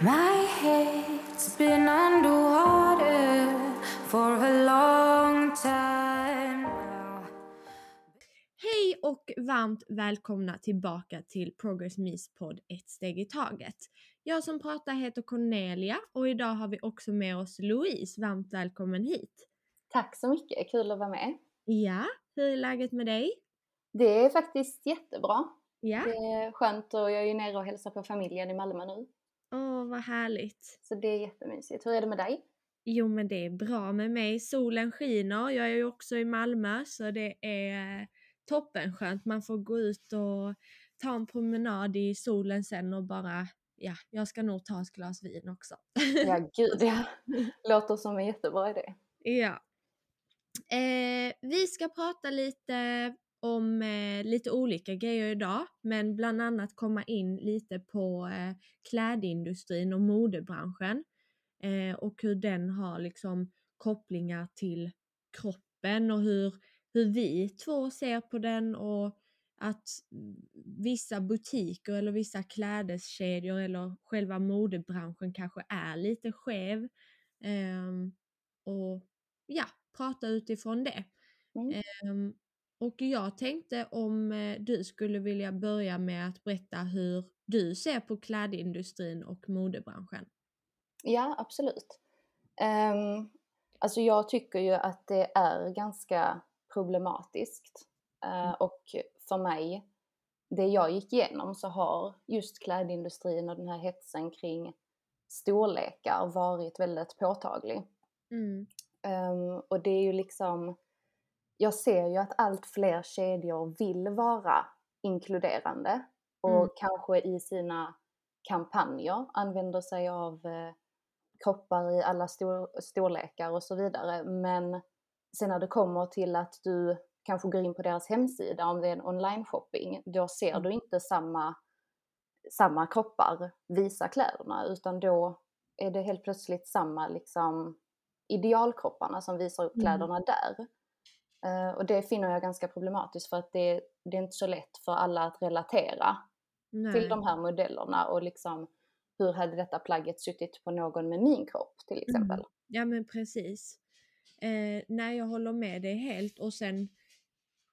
My head's been underwater for a long time now. Hej och varmt välkomna tillbaka till Progress Me's podd Ett steg i taget. Jag som pratar heter Cornelia och idag har vi också med oss Louise. Varmt välkommen hit! Tack så mycket, kul att vara med. Ja, hur är läget med dig? Det är faktiskt jättebra. Ja, Det är skönt och jag är ju nere och hälsar på familjen i Malmö nu. åh vad härligt. Så det är jättemysigt. Hur är det med dig? Jo men det är bra med mig. Solen skiner. Jag är ju också i Malmö så det är toppenskönt. Man får gå ut och ta en promenad i solen sen och bara, ja, jag ska nog ta ett glas vin också. Ja, gud ja. Låter som en jättebra idé. Ja. Eh, vi ska prata lite om eh, lite olika grejer idag, men bland annat komma in lite på eh, klädindustrin och modebranschen eh, och hur den har liksom kopplingar till kroppen och hur, hur vi två ser på den och att vissa butiker eller vissa klädeskedjor eller själva modebranschen kanske är lite skev. Ehm, och ja, prata utifrån det. Mm. Och jag tänkte om eh, du skulle vilja börja med att berätta hur du ser på klädindustrin och modebranschen. Ja, absolut. Um, alltså jag tycker ju att det är ganska problematiskt. Uh, och för mig, det jag gick igenom så har just klädindustrin och den här hetsen kring storlekar varit väldigt påtaglig. Mm. Um, och det är ju liksom, jag ser ju att allt fler kedjor vill vara inkluderande och Mm. kanske i sina kampanjer använder sig av eh, kroppar i alla stor, storlekar och så vidare. Men sen när det kommer till att du kanske går in på deras hemsida om det är en online-shopping, då ser du inte samma, samma kroppar visa kläderna utan då är det helt plötsligt samma liksom idealkropparna som visar upp Mm. kläderna där. Eh, och det finner jag ganska problematiskt för att det, det är inte så lätt för alla att relatera Nej. till de här modellerna och liksom hur hade detta plagget suttit på någon med min kropp till exempel. Mm. Ja men precis. Eh, nej jag håller med dig helt och sen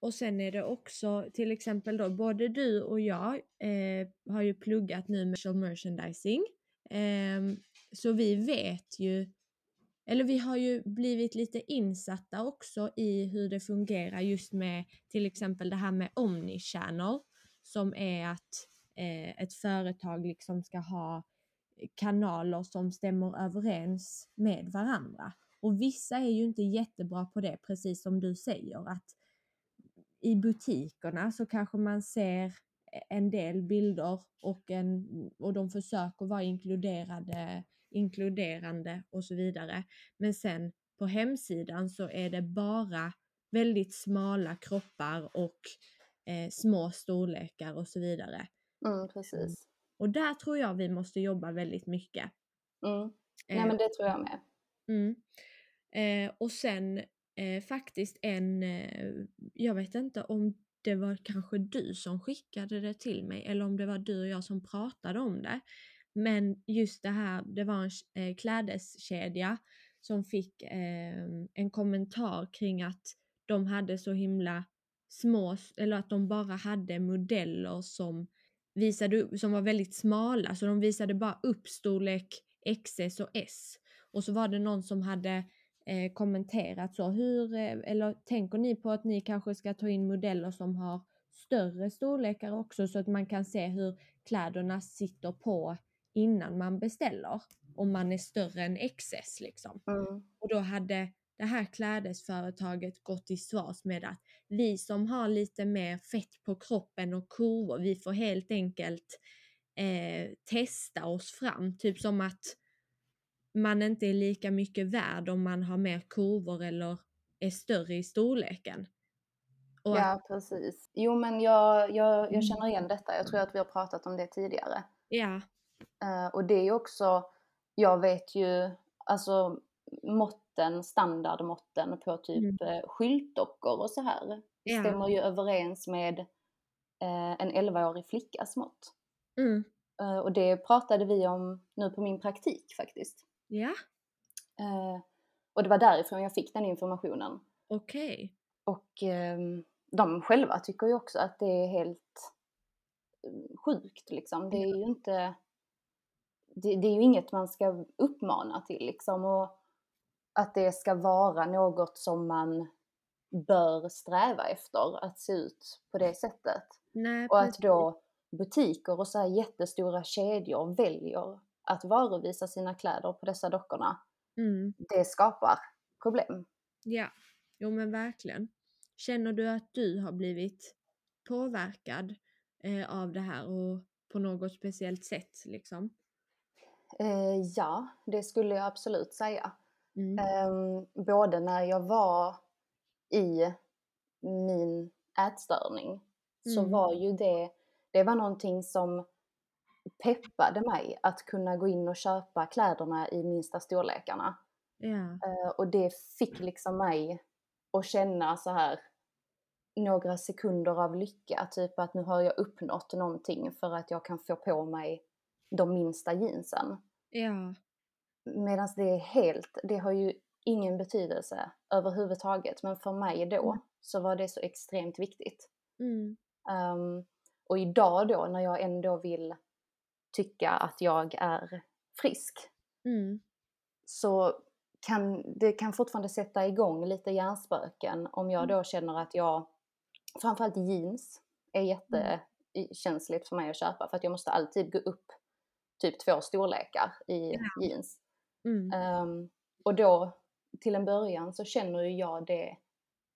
och sen är det också till exempel då både du och jag eh, har ju pluggat nu med merchandising. Ehm, så vi vet ju eller vi har ju blivit lite insatta också i hur det fungerar just med till exempel det här med omnichannel som är att eh, ett företag liksom ska ha kanaler som stämmer överens med varandra. Och vissa är ju inte jättebra på det, precis som du säger, att i butikerna så kanske man ser en del bilder och, en, och de försöker vara inkluderade, inkluderande och så vidare. Men sen på hemsidan så är det bara väldigt smala kroppar och eh, små storlekar och så vidare. Mm, precis. Och där tror jag vi måste jobba väldigt mycket. Mm. Nej Eh, men det tror jag med. Mm. Eh, och sen eh, faktiskt en, eh, jag vet inte om det var kanske du som skickade det till mig eller om det var du och jag som pratade om det. Men just det här, det var en eh, klädeskedja som fick eh, en kommentar kring att de hade så himla små, eller att de bara hade modeller som visade upp, som var väldigt smala, så de visade bara upp storlek XS och S. Och så var det någon som hade eh, kommenterat så, hur, eh, eller tänker ni på att ni kanske ska ta in modeller som har större storlekar också så att man kan se hur kläderna sitter på innan man beställer. Om man är större än XS liksom. Mm. Och då hade det här klädesföretaget gått i svars med att vi som har lite mer fett på kroppen och kurvor, vi får helt enkelt eh, testa oss fram. Typ som att man inte är lika mycket värd om man har mer kurvor eller är större i storleken. Och Ja, precis. Jo men jag, jag, Mm. jag känner igen detta. Jag tror att vi har pratat om det tidigare. ja, och det är ju också, jag vet ju, alltså måtten, standardmåtten på typ mm. skyltdockor och så här. Ja. Stämmer ju överens med eh, en 11-årig flickas mått. mm, Eh, och det pratade vi om nu på min praktik faktiskt. Ja, Eh, och det var därifrån jag fick den informationen. okej. Och ehm, de själva tycker ju också att det är helt eh, sjukt liksom. Det är ju inte... Det, det är ju inget man ska uppmana till liksom. Och att det ska vara något som man bör sträva efter, att se ut på det sättet. Nej, Och att då butiker och så här jättestora kedjor väljer att varuvisa sina kläder på dessa dockorna, Mm, det skapar problem. ja, jo men verkligen. Känner du att du har blivit påverkad eh, av det här och på något speciellt sätt liksom? Eh, ja, det skulle jag absolut säga. Mm. Ehm, både när jag var i min ätstörning så Mm. var ju det, det var någonting som peppade mig att kunna gå in och köpa kläderna i minsta storlekarna. Ja, Eh, och det fick liksom mig att känna så här några sekunder av lycka, typ att nu har jag uppnått någonting för att jag kan få på mig de minsta jeansen. ja, Medan det är helt, det har ju ingen betydelse överhuvudtaget. Men för mig då Mm. så var det så extremt viktigt. mm, Ehm, och idag då när jag ändå vill tycka att jag är frisk mm, så kan det kan fortfarande sätta igång lite hjärnspöken om jag då känner att jag, framförallt jeans, är jättekänsligt för mig att köpa för att jag måste alltid gå upp typ två storlekar i jeans. mm, Ehm, och då till en början så känner ju jag det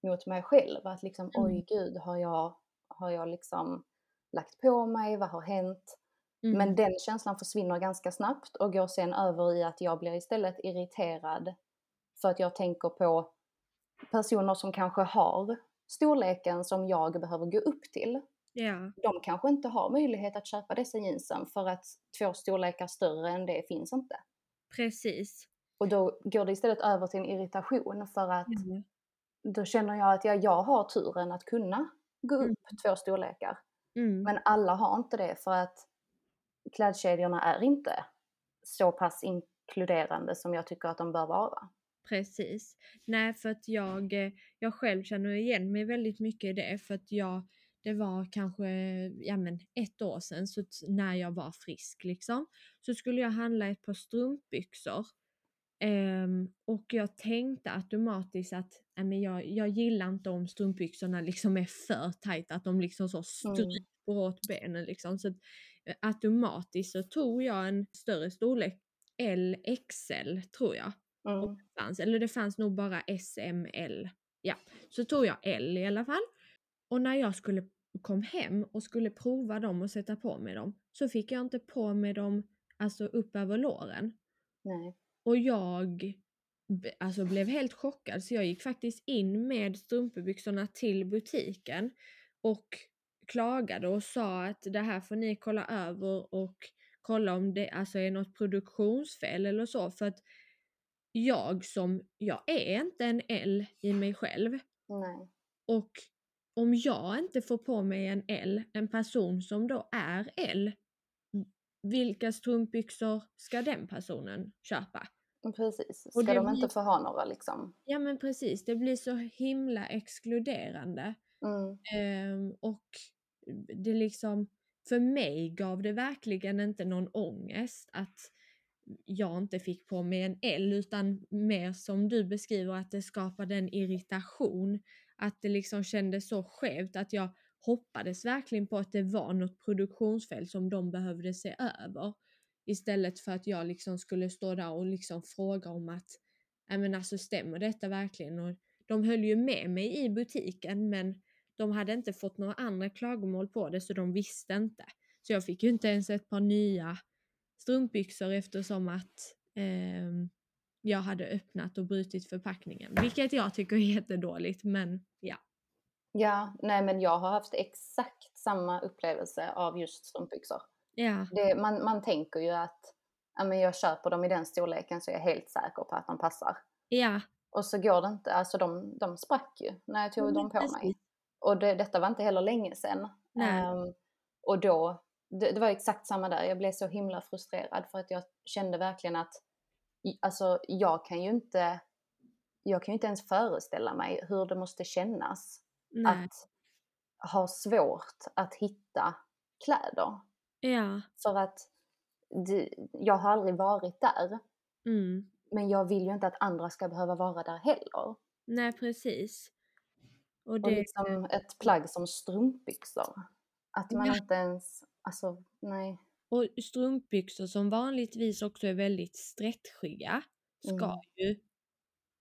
mot mig själv att liksom Mm. oj gud har jag, har jag liksom lagt på mig, vad har hänt? mm. Men den känslan försvinner ganska snabbt och går sen över i att jag blir istället irriterad för att jag tänker på personer som kanske har storleken som jag behöver gå upp till. Ja, De kanske inte har möjlighet att köpa dessa jeansen för att två storlekar större än det finns inte. precis. Och då går det istället över till en irritation för att Mm. då känner jag att jag, jag har turen att kunna gå Mm. upp två storlekar. Mm. Men alla har inte det för att klädkedjorna är inte så pass inkluderande som jag tycker att de bör vara. Precis. Nej, för att jag, eh, jag själv känner igen mig väldigt mycket i det för att jag, det var kanske ja, men ett år sedan så när jag var frisk liksom så skulle jag handla ett par strumpbyxor Ehm, och jag tänkte automatiskt att nej, men jag, jag gillar inte om strumpbyxorna liksom är för tajta, att de liksom så stryper åt benen liksom. Så att, eh, automatiskt så tog jag en större storlek, LXL tror jag Mm. fanns, eller det fanns nog bara SML. Ja, så tog jag L i alla fall. Och när jag skulle kom hem och skulle prova dem och sätta på mig dem så fick jag inte på mig dem alltså upp över låren. Nej. Och jag alltså blev helt chockad så jag gick faktiskt in med strumpbyxorna till butiken och klagade och sa att det här får ni kolla över och kolla om det alltså är något produktionsfel eller så för att jag som, jag är inte en L i mig själv Nej. och om jag inte får på mig en L, en person som då är L, vilka strumpbyxor ska den personen köpa? Precis. Och Ska det de inte blir- få ha några liksom? Ja men precis, det blir så himla exkluderande. Mm. Ehm, och det liksom, för mig gav det verkligen inte någon ångest att jag inte fick på mig en L utan mer som du beskriver att det skapade en irritation. Att det liksom kändes så skevt att jag hoppades verkligen på att det var något produktionsfel som de behövde se över. Istället för att jag liksom skulle stå där och liksom fråga om att Nej men alltså stämmer detta verkligen? Och de höll ju med mig i butiken men de hade inte fått några andra klagomål på det så de visste inte. Så jag fick ju inte ens ett par nya strumpbyxor eftersom att eh, jag hade öppnat och brutit förpackningen. Vilket jag tycker är jättedåligt men ja. Ja, nej men jag har haft exakt samma upplevelse av just strumpbyxor. Ja, Det, man, man tänker ju att ja, men jag köper dem i den storleken så är jag helt säker på att de passar. ja, Och så går det inte, alltså de, de sprack ju när jag tog men dem på mig. Och det, detta var inte heller länge sedan. Ehm, och då det, det var exakt samma där. Jag blev så himla frustrerad för att jag kände verkligen att alltså, jag kan ju inte jag kan ju inte ens föreställa mig hur det måste kännas Nej. att ha svårt att hitta kläder. Ja. För att det, jag har aldrig varit där, Mm. men jag vill ju inte att andra ska behöva vara där heller. Nej, precis. Och Och det, liksom ett plagg som strumpbyxor. Att man Ja. inte ens, alltså nej. Och strumpbyxor som vanligtvis också är väldigt stretchiga ska Mm. ju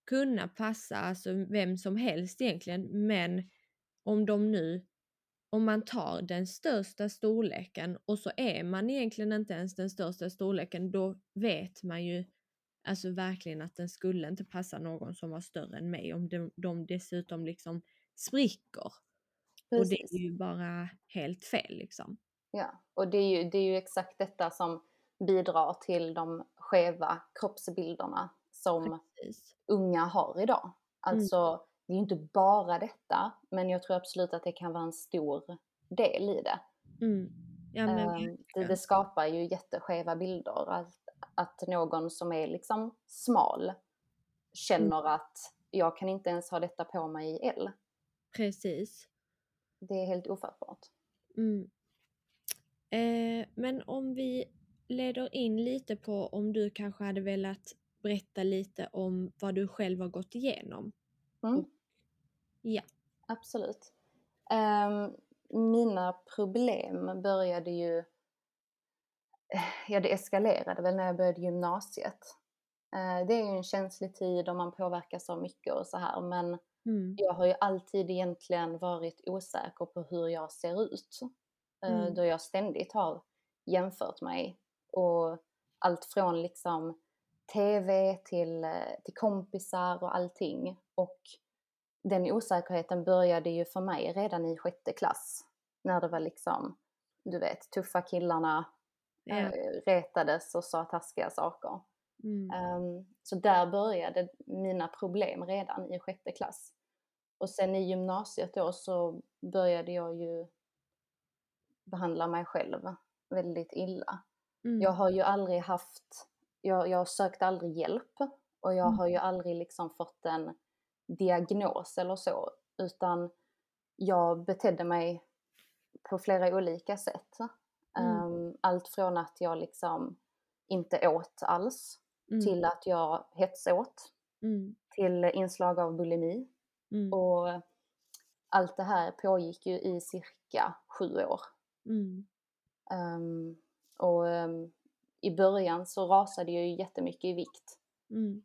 kunna passa alltså vem som helst egentligen men om de nu om man tar den största storleken och så är man egentligen inte ens den största storleken då vet man ju alltså verkligen att den skulle inte passa någon som var större än mig om de, de dessutom liksom spricker. Och det Precis. är ju bara helt fel liksom. Ja, och det är, ju, det är ju exakt detta som bidrar till de skeva kroppsbilderna som Precis. unga har idag. Alltså, det är ju inte bara detta, men jag tror absolut att det kan vara en stor del i det. Mm. Ja, men Ehm, det, det skapar ju jätteskeva bilder. Att, att någon som är liksom smal känner att jag kan inte ens ha detta på mig i L. Precis. Det är helt ofattbart. Mm. Eh, men om vi leder in lite på om du kanske hade velat berätta lite om vad du själv har gått igenom. Mm. Ja. Absolut. Ehm, mina problem började ju... Ja, det eskalerade väl när jag började gymnasiet. Eh, det är ju en känslig tid och man påverkas av mycket och så här, men Mm. jag har ju alltid egentligen varit osäker på hur jag ser ut. Eh, Mm. Då jag ständigt har jämfört mig. Och allt från liksom TV till, eh, till kompisar och allting. Och den osäkerheten började ju för mig redan i sjätte klass. När det var liksom, du vet, tuffa killarna Ja. eh, retades och sa taskiga saker. Mm. Ehm, så där började mina problem redan i sjätte klass. Och sen i gymnasiet då så började jag ju behandla mig själv väldigt illa. Mm. Jag har ju aldrig haft, jag, jag sökte aldrig hjälp och jag Mm. har ju aldrig liksom fått en diagnos eller så, utan jag betedde mig på flera olika sätt. Mm. Ehm, allt från att jag liksom inte åt alls, Mm. till att jag hetsåt, Mm. till inslag av bulimi. Mm. Och allt det här pågick ju i cirka sju år. Mm. Ehm, och ehm, i början så rasade jag ju jättemycket i vikt. Mm.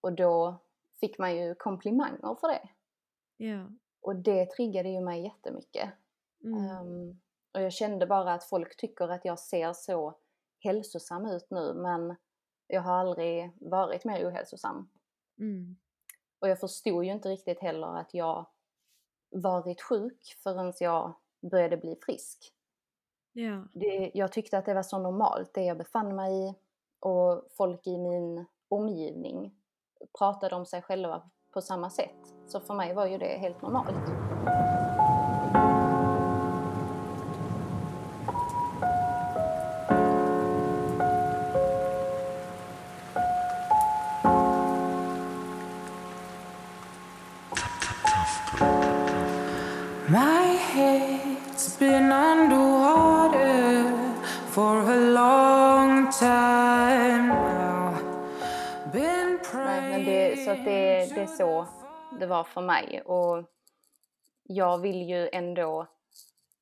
Och då fick man ju komplimanger för det. Ja. Och det triggade ju mig jättemycket. Mm. Ehm, och jag kände bara att folk tycker att jag ser så hälsosam ut nu, men jag har aldrig varit mer ohälsosam. Mm. Och jag förstod ju inte riktigt heller att jag varit sjuk förrän jag började bli frisk. Ja. Det, jag tyckte att det var så normalt, det jag befann mig i. Och folk i min omgivning pratade om sig själva på samma sätt. Så för mig var ju det helt normalt. Så det var för mig. Och jag vill ju ändå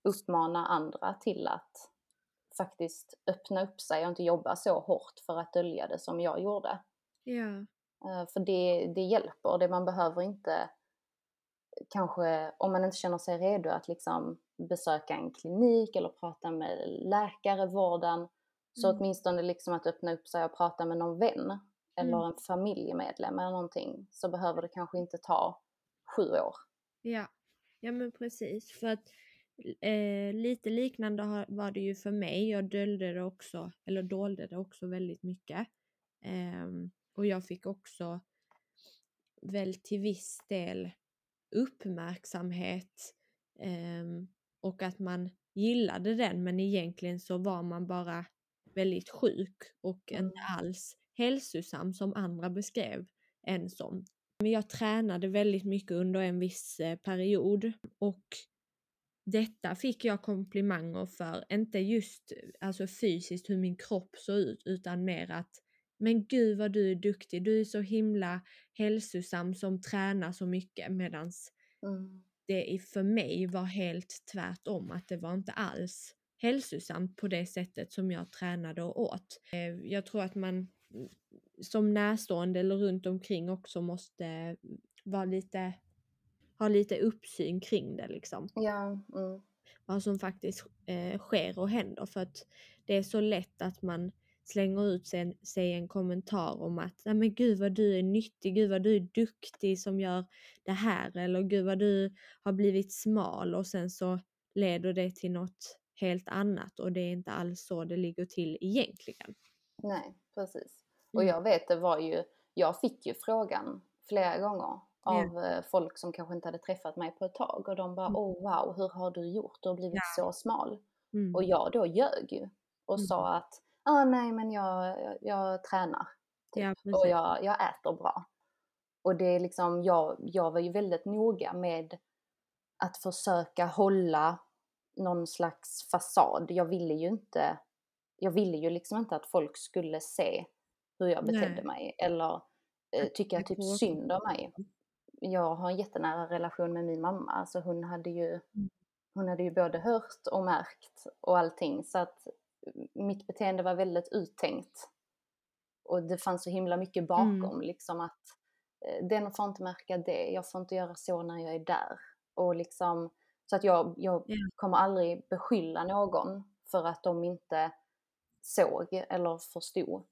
uppmana andra till att faktiskt öppna upp sig och inte jobba så hårt för att dölja det som jag gjorde. Ja. Eh, För det, det hjälper. Det man behöver inte kanske, om man inte känner sig redo att liksom besöka en klinik eller prata med läkare, vården, så Mm. åtminstone liksom att öppna upp sig och prata med någon vän eller Mm. en familjemedlem eller någonting så behöver det kanske inte ta sju år. Ja, ja men precis. För att eh, lite liknande var det ju för mig. Jag döljde det också, eller dolde det också väldigt mycket. Ehm, och jag fick också väl till viss del uppmärksamhet ehm, och att man gillade den men egentligen så var man bara väldigt sjuk och Mm. inte alls hälsosam som andra beskrev en som. Men jag tränade väldigt mycket under en viss eh, period och detta fick jag komplimanger för, inte just alltså fysiskt hur min kropp såg ut utan mer att men gud vad du är duktig, du är så himla hälsosam som tränar så mycket medans Mm. det för mig var helt tvärtom, att det var inte alls hälsosamt på det sättet som jag tränade och åt. Eh, Jag tror att man som närstående eller runt omkring också måste vara lite, ha lite uppsyn kring det liksom. Ja, mm. Vad som faktiskt eh, sker och händer för att det är så lätt att man slänger ut sig en, sig en kommentar om att nej men gud vad du är nyttig, gud vad du är duktig som gör det här eller gud vad du har blivit smal och sen så leder det till något helt annat och det är inte alls så det ligger till egentligen. Nej, precis. Och Mm. jag vet, det var ju, jag fick ju frågan flera gånger av eh, folk som kanske inte hade träffat mig på ett tag och de bara Mm. oh wow, hur har du gjort? Du har blivit så smal. Mm. Och jag då ljög ju och Mm. sa att ah, nej men jag, jag, jag tränar typ, Ja, och jag, jag äter bra. Och det är liksom, jag, jag var ju väldigt noga med att försöka hålla någon slags fasad. Jag ville ju inte, jag ville ju liksom inte att folk skulle se hur jag betedde Nej. mig eller eh, tycka typ synd om mig. Jag har en jättenära relation med min mamma, alltså hon hade ju, Mm. hon hade ju både hört och märkt och allting så att mitt beteende var väldigt uttänkt. Och det fanns så himla mycket bakom Mm. liksom att eh, den får inte märka det, jag får inte göra så när jag är där. Och liksom, så att jag, jag Ja. kommer aldrig beskylla någon för att de inte såg eller förstod.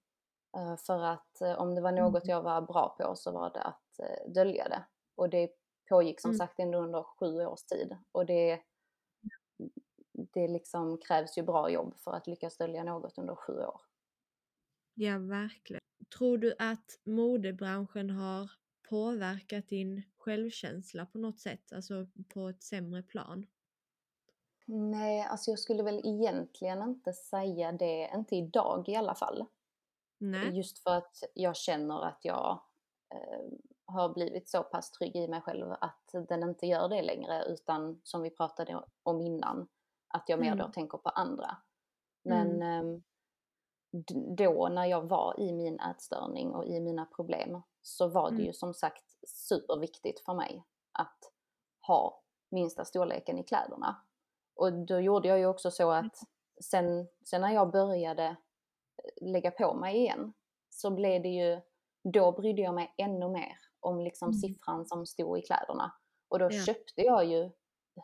Eh, För att eh, om det var något Mm. jag var bra på så var det att eh, dölja det. Och det pågick som Mm. sagt ändå under sju års tid. Och det, det liksom krävs ju bra jobb för att lyckas dölja något under sju år. Ja, verkligen. Tror du att modebranschen har påverkat din självkänsla på något sätt, alltså på ett sämre plan? Nej, alltså jag skulle väl egentligen inte säga det, inte idag i alla fall. Nej? Just för att jag känner att jag eh, har blivit så pass trygg i mig själv att den inte gör det längre utan som vi pratade om innan, att jag mer då Mm. tänker på andra. Men Mm. d- då när jag var i min ätstörning och i mina problem så var det Mm. ju som sagt superviktigt för mig att ha minsta storleken i kläderna. Och då gjorde jag ju också så att sen, sen när jag började eh, lägga på mig igen så blev det ju, då brydde jag mig ännu mer om liksom Mm. siffran som stod i kläderna. Och då Ja. köpte jag ju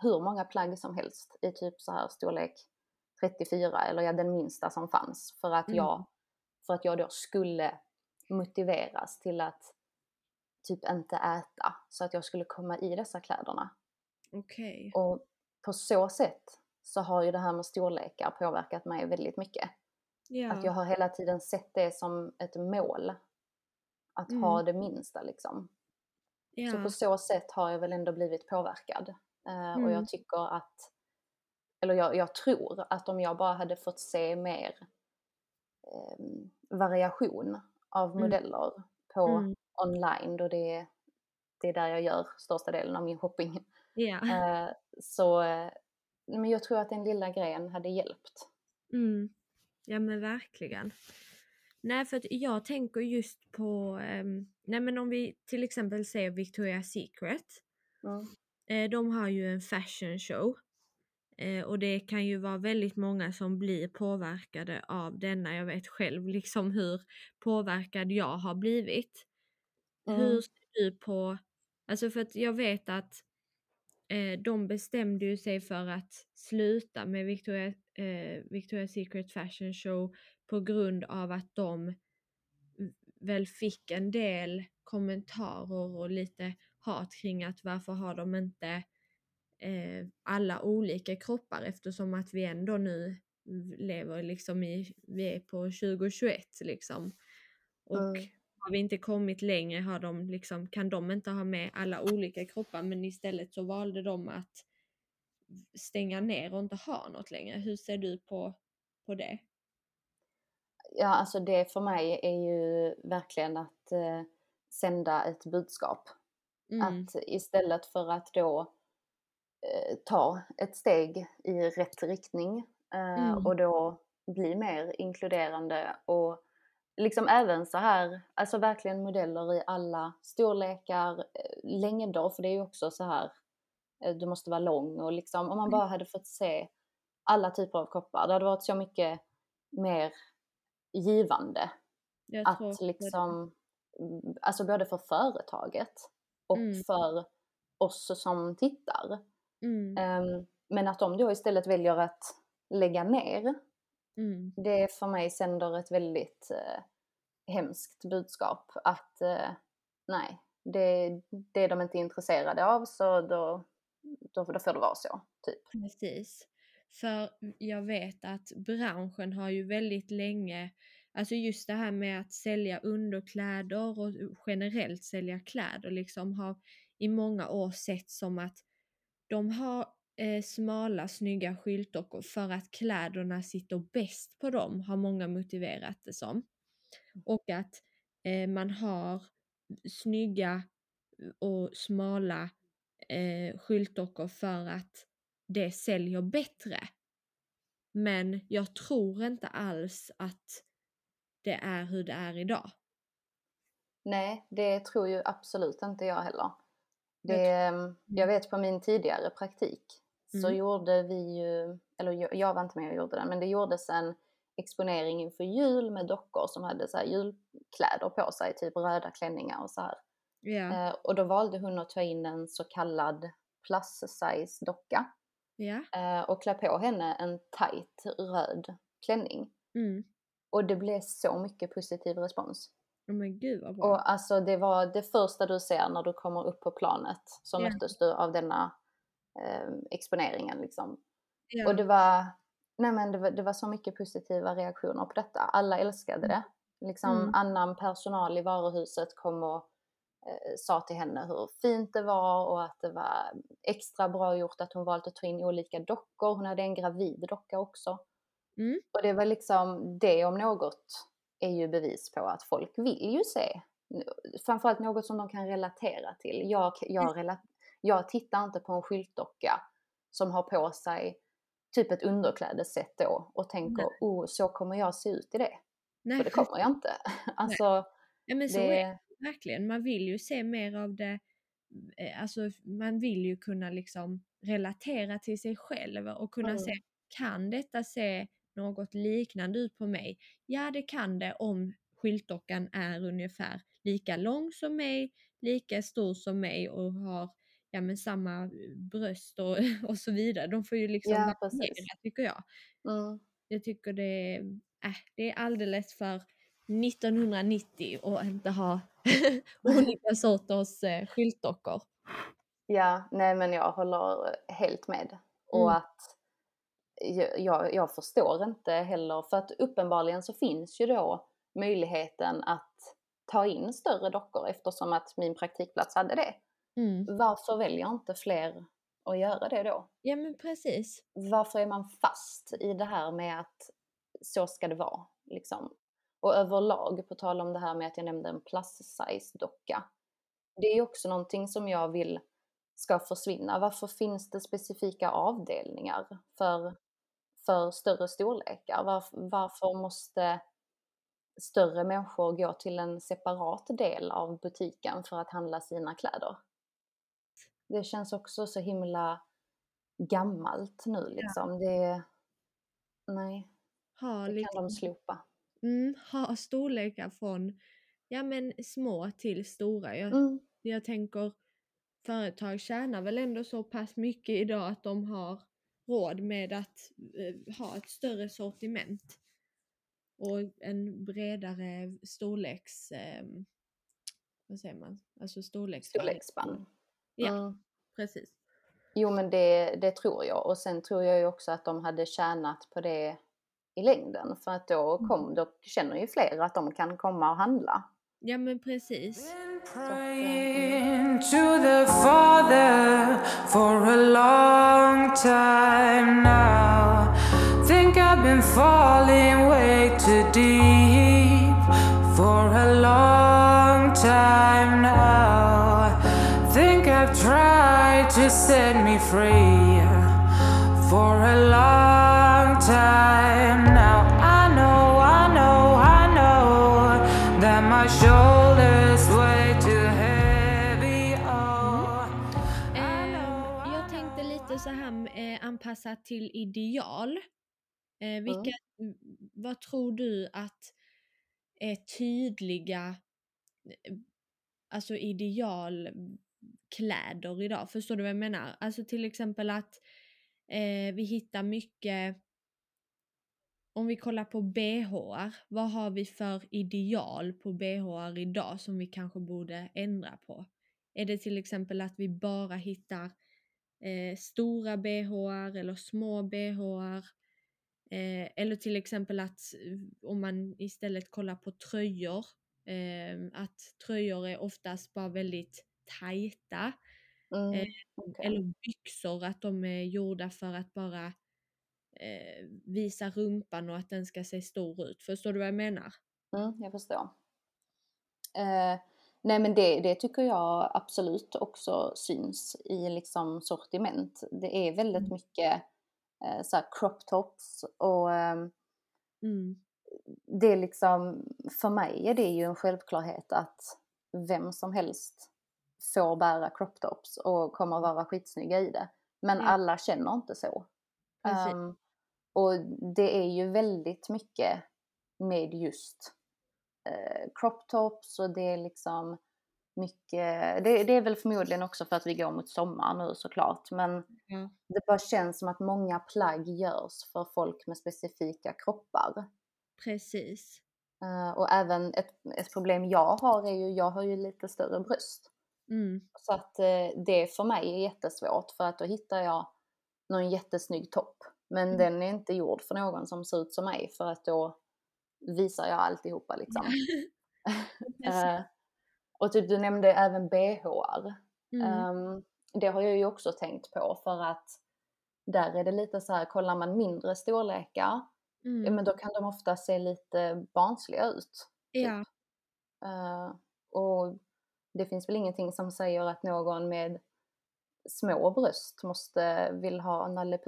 hur många plagg som helst i typ så här storlek 34 eller ja, den minsta som fanns för att, Mm. jag, för att jag då skulle motiveras till att typ inte äta så att jag skulle komma i dessa kläderna. Okej. Och på så sätt så har ju det här med storlekar påverkat mig väldigt mycket. Ja. Att jag har hela tiden sett det som ett mål. Att Mm. ha det minsta liksom. Så ja. på så sätt har jag väl ändå blivit påverkad. Och Mm. jag tycker att, eller jag, jag tror att om jag bara hade fått se mer eh, variation av Mm. modeller på Mm. online då det är, det är där jag gör största delen av min shopping. Ja. Eh, så eh, men jag tror att den lilla grejen hade hjälpt. Mm. Ja men verkligen. Nej för att jag tänker just på, ehm, nej men om vi till exempel ser Victoria's Secret. Mm. Eh, de har ju en fashion show. Eh, och det kan ju vara väldigt många som blir påverkade av denna. Jag vet själv liksom hur påverkad jag har blivit. Hur Mm. ser du på, alltså för att jag vet att eh, de bestämde ju sig för att sluta med Victoria, eh, Victoria's Secret Fashion Show på grund av att de väl fick en del kommentarer och lite hat kring att varför har de inte eh, alla olika kroppar eftersom att vi ändå nu lever liksom i, vi är på 2021 liksom. Och Mm. har vi inte kommit längre har de liksom, kan de inte ha med alla olika kroppar men istället så valde de att stänga ner och inte ha något längre. Hur ser du på, på det? Ja, alltså det för mig är ju verkligen att eh, sända ett budskap. Mm. Att istället för att då eh, ta ett steg i rätt riktning eh, Mm. och då bli mer inkluderande och liksom även så här, alltså verkligen modeller i alla storlekar, eh, längder, för det är ju också så här, du måste vara lång och liksom, om man bara hade fått se alla typer av kroppar, det hade varit så mycket mer givande att liksom, mm, alltså både för företaget och Mm. för oss som tittar. Mm. Ehm, men att de då istället väljer att lägga ner, Mm. det för mig sänder ett väldigt eh, hemskt budskap. Att eh, nej, det, det är de inte intresserade av så då, då, då får det vara så. Typ. Precis. För jag vet att branschen har ju väldigt länge, alltså just det här med att sälja underkläder och generellt sälja kläder liksom har i många år sett som att de har eh, smala snygga skyltdockor för att kläderna sitter bäst på dem har många motiverat det som. Och att eh, man har snygga och smala eh, skyltdockor för att det säljer bättre. Men jag tror inte alls att det är hur det är idag. Nej, det tror ju absolut inte jag heller. Jag Det, ehm, jag vet på min tidigare praktik så Mm. gjorde vi ju, eller jag, jag var inte med och gjorde den, men det gjordes en exponering inför jul med dockor som hade så julkläder på sig, typ röda klänningar och så här. Eh, och då valde hon att ta in en så kallad plus size docka eh, och klä på henne en tight röd klänning. mm. Och det blev så mycket positiv respons. Oh, men gud vad bra. Och alltså det var det första du ser när du kommer upp på planet så Ja. möttes du av denna eh, exponeringen liksom. ja. Och det var, nej men det var, det var så mycket positiva reaktioner på detta. Alla älskade det. Liksom Mm. annan personal i varuhuset kom och sa till henne hur fint det var och att det var extra bra gjort att hon valt att ta in olika dockor. Hon hade en gravid docka också. Mm. Och det var liksom, det om något är ju bevis på att folk vill ju se. Framförallt något som de kan relatera till. Jag, jag, rela- jag tittar inte på en skyltdocka som har på sig typ ett underklädesset då och tänker, Nej. oh, så kommer jag se ut i det. Nej, För det kommer jag inte. Alltså, ja, men så är det, det verkligen. Man vill ju se mer av det. eh, Alltså man vill ju kunna liksom relatera till sig själv och kunna Mm. se, kan detta se något liknande ut på mig? Ja, det kan det om skyltdockan är ungefär lika lång som mig, lika stor som mig och har ja, men samma eh, bröst och, och så vidare. De får ju liksom Ja, variera tycker jag. mm, Jag tycker det äh, det är alldeles för 1990 och inte ha olika sorters eh, skyltdockor. ja, nej men jag håller helt med. Och Mm. att jag, jag, förstår inte heller, för att uppenbarligen så finns ju då möjligheten att ta in större dockor eftersom att min praktikplats hade det. Mm. Varför väljer inte fler att göra det då? Ja men precis. Varför är man fast i det här med att så ska det vara? Liksom? Och överlag, på tal om det här med att jag nämnde en plus size docka. Det är också någonting som jag vill ska försvinna. Varför finns det specifika avdelningar för, för större storlekar? Varför, varför måste större människor gå till en separat del av butiken för att handla sina kläder? Det känns också så himla gammalt nu liksom. Det, nej, Ha, det kan de liksom, slopa. Mm, ha storlekar från ja, men små till stora. Jag, Mm, jag tänker företag tjänar väl ändå så pass mycket idag att de har råd med att eh, ha ett större sortiment och en bredare storleks... Eh, vad säger man? Alltså storleksspann. storleksspann. Ja, Mm. precis. Jo men det, det tror jag och sen tror jag ju också att de hade tjänat på det i längden för att då, kom, då känner ju fler att de kan komma och handla. Ja men precis. Tried to set me free for a long time anpassat till ideal. Eh, vilka, Mm. Vad tror du att är tydliga eh, alltså idealkläder idag? Förstår du vad jag menar? Alltså till exempel att eh, vi hittar mycket om vi kollar på bhar, vad har vi för ideal på bhar idag som vi kanske borde ändra på? Är det till exempel att vi bara hittar eh, stora bhar eller små bhar? Eh, eller till exempel att eh, om man istället kollar på tröjor, eh, att tröjor är oftast bara väldigt tajta. Mm. Eh, okej. Eller byxor, att de är gjorda för att bara eh, visa rumpan och att den ska se stor ut. Förstår du vad jag menar? Mm, jag förstår. Eh, nej men det, det tycker jag absolut också syns i liksom sortiment. Det är väldigt Mm. mycket eh, så crop tops och ehm, Mm. det är liksom, för mig är det ju en självklarhet att vem som helst får bära crop tops och kommer vara skitsnygga i det. Men Ja. alla känner inte så. Ehm, och det är ju väldigt mycket med just eh, crop tops och det är liksom mycket, det, det är väl förmodligen också för att vi går mot sommar nu såklart men Ja. det bara känns som att många plagg görs för folk med specifika kroppar. Precis. Eh, och även ett, ett problem jag har är ju, jag har ju lite större bröst. Mm. Så att eh, det för mig är jättesvårt för att då hittar jag någon jättesnygg topp. Men Mm. den är inte gjord för någon som ser ut som mig för att då visar jag alltihopa liksom. Eh, och typ du nämnde även bhar. Mm. Ehm, det har jag ju också tänkt på för att där är det lite så här, kollar man mindre storlekar, ja, Mm. men då kan de ofta se lite barnsliga ut. Ja. Eh, och det finns väl ingenting som säger att någon med små bröst måste vill ha Nalle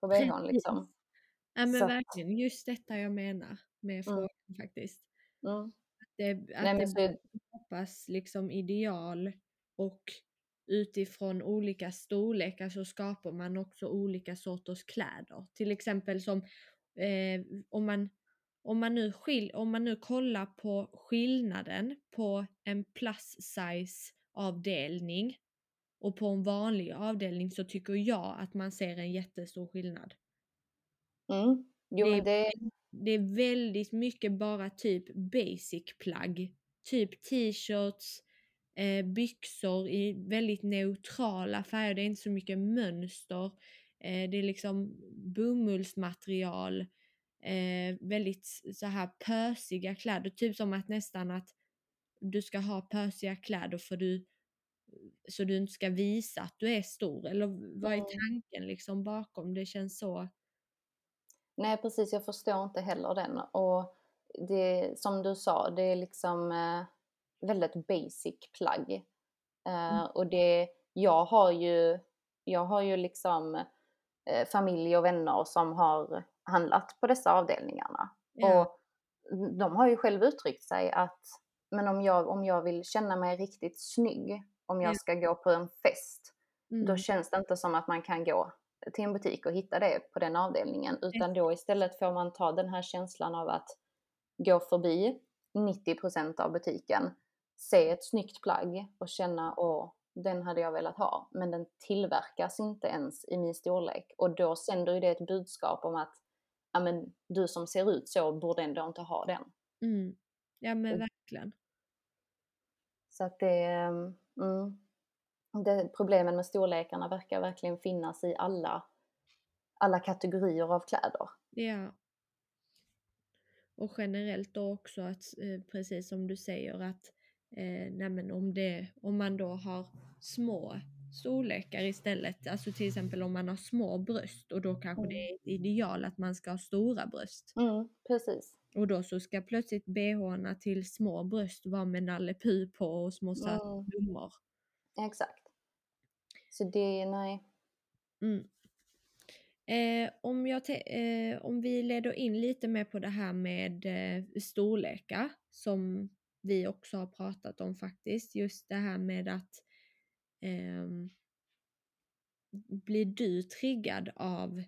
på bhn liksom. Ja men Så verkligen, just detta jag menar med Mm. frågan faktiskt. Mm. Det, att Nej, men det skapas liksom ideal och utifrån olika storlekar så skapar man också olika sorters kläder. Till exempel som eh, om, man, om, man nu skil, om man nu kollar på skillnaden på en plus size avdelning och på en vanlig avdelning så tycker jag att man ser en jättestor skillnad. mm. Jo Det är det, är väldigt mycket bara typ basic plagg. Typ t-shirts, eh, byxor i väldigt neutrala färger. Det är inte så mycket mönster. Eh, det är liksom bomullsmaterial. Eh, väldigt så här pösiga kläder. Typ som att nästan att du ska ha pösiga kläder för du så du inte ska visa att du är stor. Eller vad är tanken liksom bakom? Det känns så. Nej precis, jag förstår inte heller den. Och det, som du sa, det är liksom eh, väldigt basic plagg. Eh, Mm. och det, jag har ju, jag har ju liksom eh, familj och vänner som har handlat på dessa avdelningarna. Ja. Och de har ju själv uttryckt sig att men om jag, om jag vill känna mig riktigt snygg, om jag Ja. ska gå på en fest, då Mm. känns det inte som att man kan gå till en butik och hitta det på den avdelningen. Utan då istället får man ta den här känslan av att gå förbi 90% av butiken, se ett snyggt plagg och känna åh, den hade jag velat ha. Men den tillverkas inte ens i min storlek. Och då sänder ju det ett budskap om att ja, men, du som ser ut så borde ändå inte ha den. Mm. Ja men verkligen. Så att det, mm, det, problemen med storlekarna verkar verkligen finnas i alla, alla kategorier av kläder. Ja. Och generellt då också att, eh, precis som du säger, att eh, nej men om, det, om man då har små storlekar istället, alltså till exempel om man har små bröst och då kanske Mm. det är ett ideal att man ska ha stora bröst. Mm, precis. Och då så ska plötsligt bhna till små bröst vara med Nalle på och små söta Mm. blommor. Exakt. Så det, nej. Mm. Eh, om, jag eh, om vi leder in lite mer på det här med eh, storlekar som vi också har pratat om faktiskt. Just det här med att eh, blir du triggad av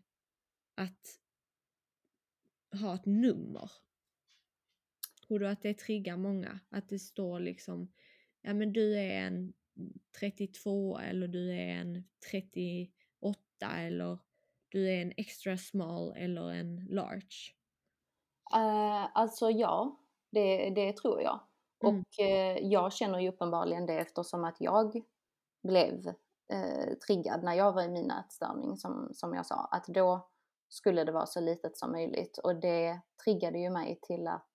att ha ett nummer? Tror du att det triggar många? Att det står liksom, ja men du är en 32 eller du är en 38 eller du är en extra small eller en large? Eh, alltså ja, det, det tror jag. Mm. Och eh, jag känner ju uppenbarligen det eftersom att jag blev eh, triggad när jag var i min ätstörning som, som jag sa. Att då skulle det vara så litet som möjligt och det triggade ju mig till att,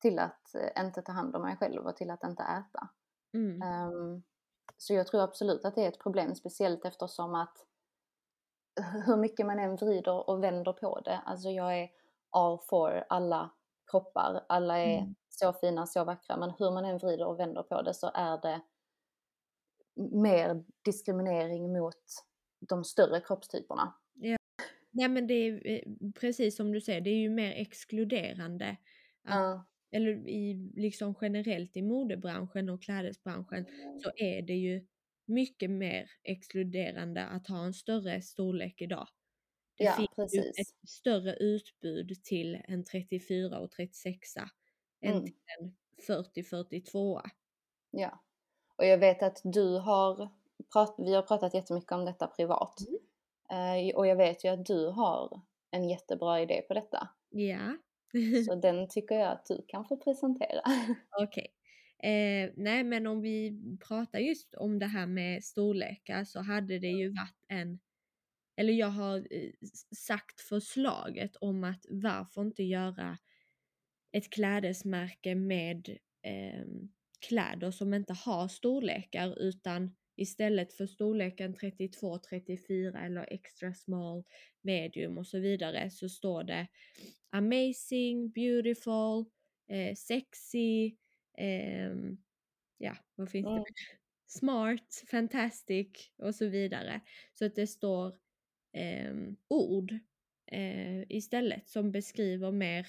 till att inte ta hand om mig själv och till att inte äta. Mm. Ehm, så jag tror absolut att det är ett problem, speciellt eftersom att hur mycket man än vrider och vänder på det, alltså jag är all for alla kroppar, alla är Mm. så fina, så vackra, men hur man än vrider och vänder på det så är det mer diskriminering mot de större kroppstyperna. Nej men det är eh, precis som du säger, det är ju mer exkluderande. Att, Ja, Eller i, liksom generellt i modebranschen och klädesbranschen så är det ju mycket mer exkluderande att ha en större storlek idag. Det Ja, finns ju precis. ett större utbud till en 34 och 36 än Mm. till en 40-42. ja. Och jag vet att du har, prat, vi har pratat jättemycket om detta privat. Eh, och jag vet ju att du har en jättebra idé på detta. Ja. Så den tycker jag att du kan få presentera. Okej. Eh, nej men om vi pratar just om det här med storlekar så hade det ju varit en, eller jag har eh, sagt förslaget om att varför inte göra ett klädesmärke med ehm, kläder som inte har storlekar utan istället för storleken 32, 34 eller extra small, medium och så vidare så står det amazing, beautiful, eh, sexy, ehm, ja vad finns det Mm. mer? Smart, fantastic och så vidare. Så att det står ehm, ord eh, istället som beskriver mer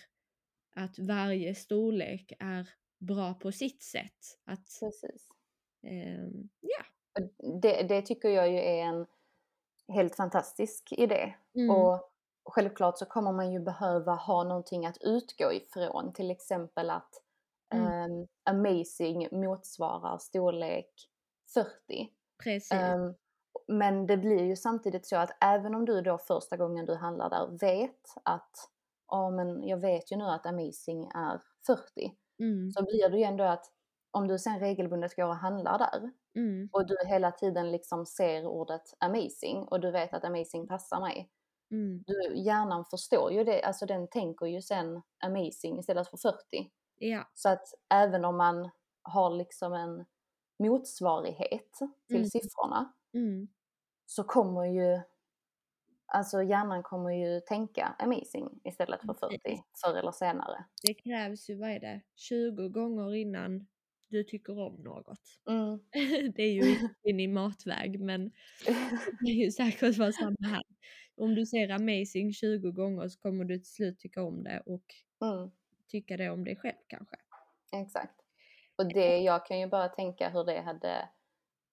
att varje storlek är bra på sitt sätt. Att, Precis. ehm, ja. Det, det tycker jag ju är en helt fantastisk idé. Mm. Och självklart så kommer man ju behöva ha någonting att utgå ifrån. Till exempel att Mm. ehm, amazing motsvarar storlek 40. Precis. Ehm, men det blir ju samtidigt så att även om du då första gången du handlar där vet att ja men jag vet ju nu att amazing är 40. Mm. Så blir det ju ändå att om du sen regelbundet går och handlar där Mm. och du hela tiden liksom ser ordet amazing och du vet att amazing passar mig. Mm. Du, hjärnan förstår ju det, alltså den tänker ju sen amazing istället för 40. Ja. Så att även om man har liksom en motsvarighet till Mm. siffrorna Mm. så kommer ju Alltså hjärnan kommer ju tänka amazing istället för 40 Precis. förr eller senare. Det krävs ju, vad är det, 20 gånger innan du tycker om något. Mm. det är ju inte in i matväg men det är ju säkert vara samma här. Om du ser amazing 20 gånger så kommer du till slut tycka om det och Mm. tycka det om dig själv kanske. Exakt. Och det, jag kan ju bara tänka hur det hade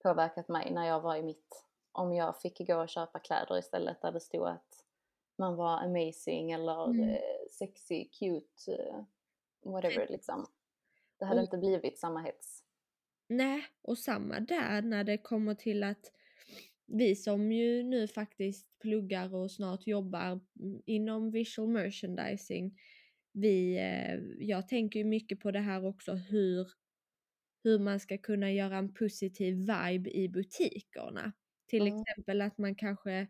påverkat mig när jag var i mitt, om jag fick gå och köpa kläder istället där det stod att man var amazing eller Mm. eh, sexy, cute, eh, whatever liksom. Det hade Och- inte blivit samma hets. Nej, och samma där när det kommer till att vi som ju nu faktiskt pluggar och snart jobbar mm, inom visual merchandising, vi, eh, jag tänker ju mycket på det här också hur, hur man ska kunna göra en positiv vibe i butikerna. Till Mm. exempel att man kanske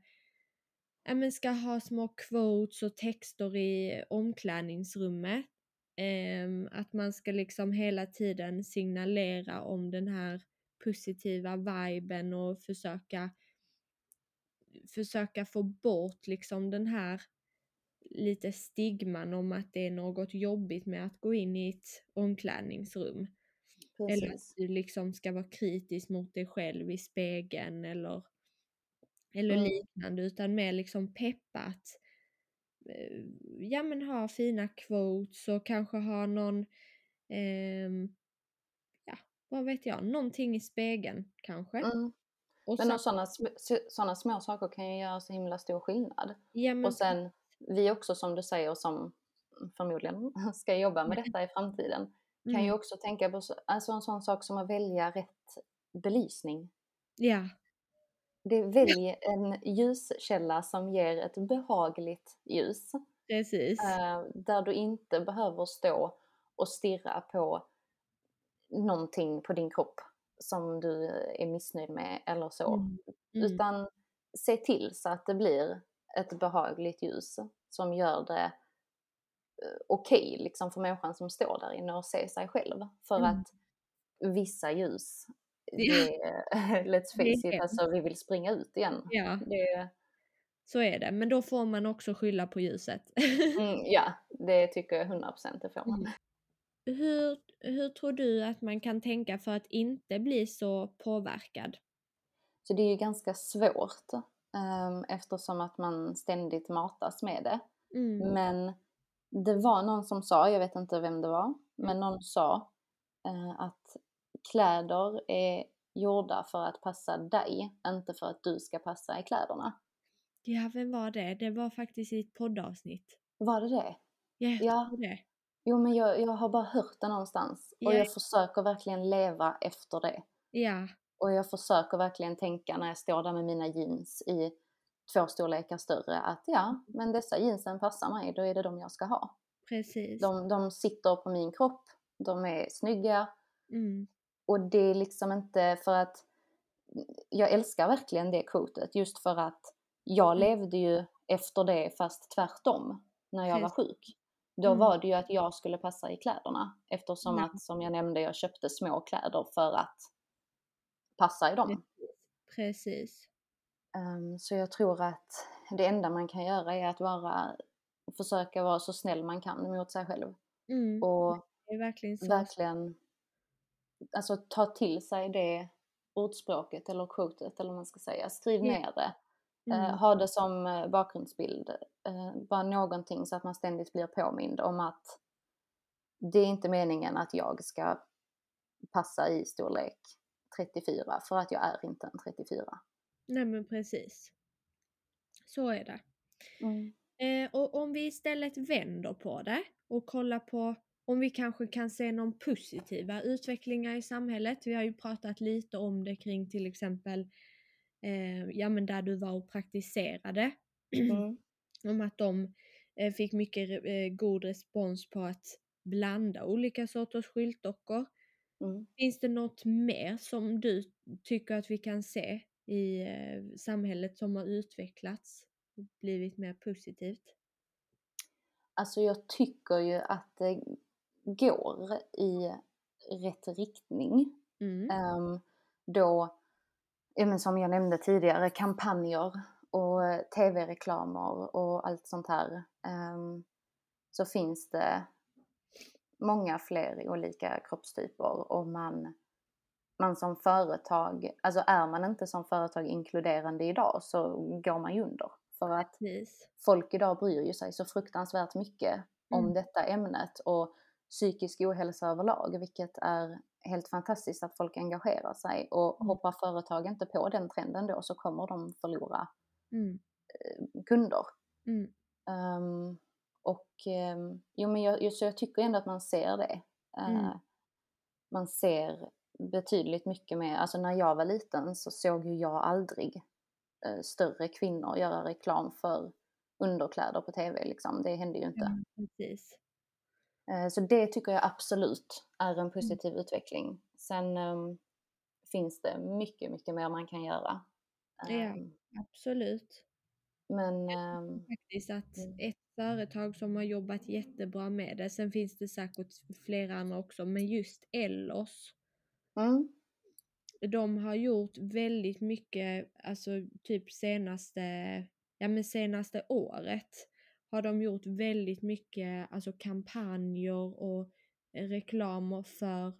ja, men ska ha små quotes och texter i omklädningsrummet. ehm, att man ska liksom hela tiden signalera om den här positiva viben och försöka försöka få bort liksom den här lite stigman om att det är något jobbigt med att gå in i ett omklädningsrum. Eller att Precis. du liksom ska vara kritisk mot dig själv i spegeln eller, eller Mm. liknande utan mer liksom peppa att eh, ja men ha fina quotes och kanske ha någon ehm, ja vad vet jag, någonting i spegeln kanske. Mm. Och Men sen, sådana, små saker kan ju göra så himla stor skillnad. ja, men Och sen vi också som du säger som förmodligen ska jobba med detta i framtiden kan ju mm, också tänka på så- alltså en sån sak som att välja rätt belysning. ja, Det välj en ljuskälla som ger ett behagligt ljus. precis. Eh, där du inte behöver stå och stirra på någonting på din kropp som du är missnöjd med eller så. Mm, mm, Utan se till så att det blir ett behagligt ljus som gör det eh, okej liksom för människan som står där inne och ser sig själv. För Mm. att vissa ljus, det, let's face it, alltså vi vill springa ut igen. Ja, Det, så är det. Men då får man också skylla på ljuset. mm, ja, det tycker jag 100% det får man. Mm. Hur, hur tror du att man kan tänka för att inte bli så påverkad? Så det är ju ganska svårt um, eftersom att man ständigt matas med det. Mm. Men det var någon som sa, jag vet inte vem det var, men någon sa eh, att kläder är gjorda för att passa dig, inte för att du ska passa i kläderna. Ja, vem var det? Det var faktiskt i ett poddavsnitt. Var det det? Ja, jag Ja. det. Jo, men jag, jag har bara hört det någonstans och Ja. jag försöker verkligen leva efter det. Ja, Och jag försöker verkligen tänka när jag står där med mina jeans i två storlekar större att ja, men dessa jeansen passar mig, då är det de jag ska ha. precis. De, de sitter på min kropp, de är snygga Mm. och det är liksom inte för att jag älskar verkligen det quotet just för att jag Mm. levde ju efter det fast tvärtom när jag var Precis. sjuk. Då Mm. var det ju att jag skulle passa i kläderna eftersom Ja. att som jag nämnde jag köpte små kläder för att passa i dem. Precis. Ehm, så jag tror att det enda man kan göra är att vara, försöka vara så snäll man kan mot sig själv. Mm. Och verkligen verkligen alltså, ta till sig det ordspråket eller quotet eller vad man ska säga. Skriv Ja. ner det. Eh, Mm. ha det som eh, bakgrundsbild. Eh, bara någonting så att man ständigt blir påmind om att det är inte meningen att jag ska passa i storlek 34 för att jag är inte en 34. Nej men precis. Så är det. Mm. Eh, och om vi istället vänder på det och kollar på om vi kanske kan se någon positiva utvecklingar i samhället. Vi har ju pratat lite om det kring till exempel eh, ja men där du var och praktiserade. Mm. om att de eh, fick mycket eh, god respons på att blanda olika sorters skyltdockor. Mm. Finns det något mer som du tycker att vi kan se i eh, samhället som har utvecklats och blivit mer positivt? Alltså jag tycker ju att det går i rätt riktning. Mm. Ehm, då, men som jag nämnde tidigare, kampanjer och tv-reklamer och allt sånt här. ehm, så finns det många fler olika kroppstyper och man, man som företag, alltså är man inte som företag inkluderande idag så går man ju under. För att Precis. folk idag bryr ju sig så fruktansvärt mycket om Mm. detta ämnet och psykisk ohälsa överlag, vilket är helt fantastiskt att folk engagerar sig och Mm. hoppar företag inte på den trenden då så kommer de förlora Mm. kunder. Mm. Ehm, och um, jo, men jag, jag, så jag tycker ändå att man ser det. Eh, Mm. Man ser betydligt mycket mer, alltså när jag var liten så såg ju jag aldrig eh, större kvinnor göra reklam för underkläder på tv liksom. Det hände ju inte. Ja, precis. Eh, Så det tycker jag absolut är en positiv utveckling. Sen ehm, finns det mycket, mycket mer man kan göra. Ja. Ehm, Absolut. Men ehm, Faktiskt att Mm. ett företag som har jobbat jättebra med det. Sen finns det säkert flera andra också, men just Ellos. Mm. De har gjort väldigt mycket, alltså typ senaste, ja men senaste året har de gjort väldigt mycket alltså kampanjer och reklamer för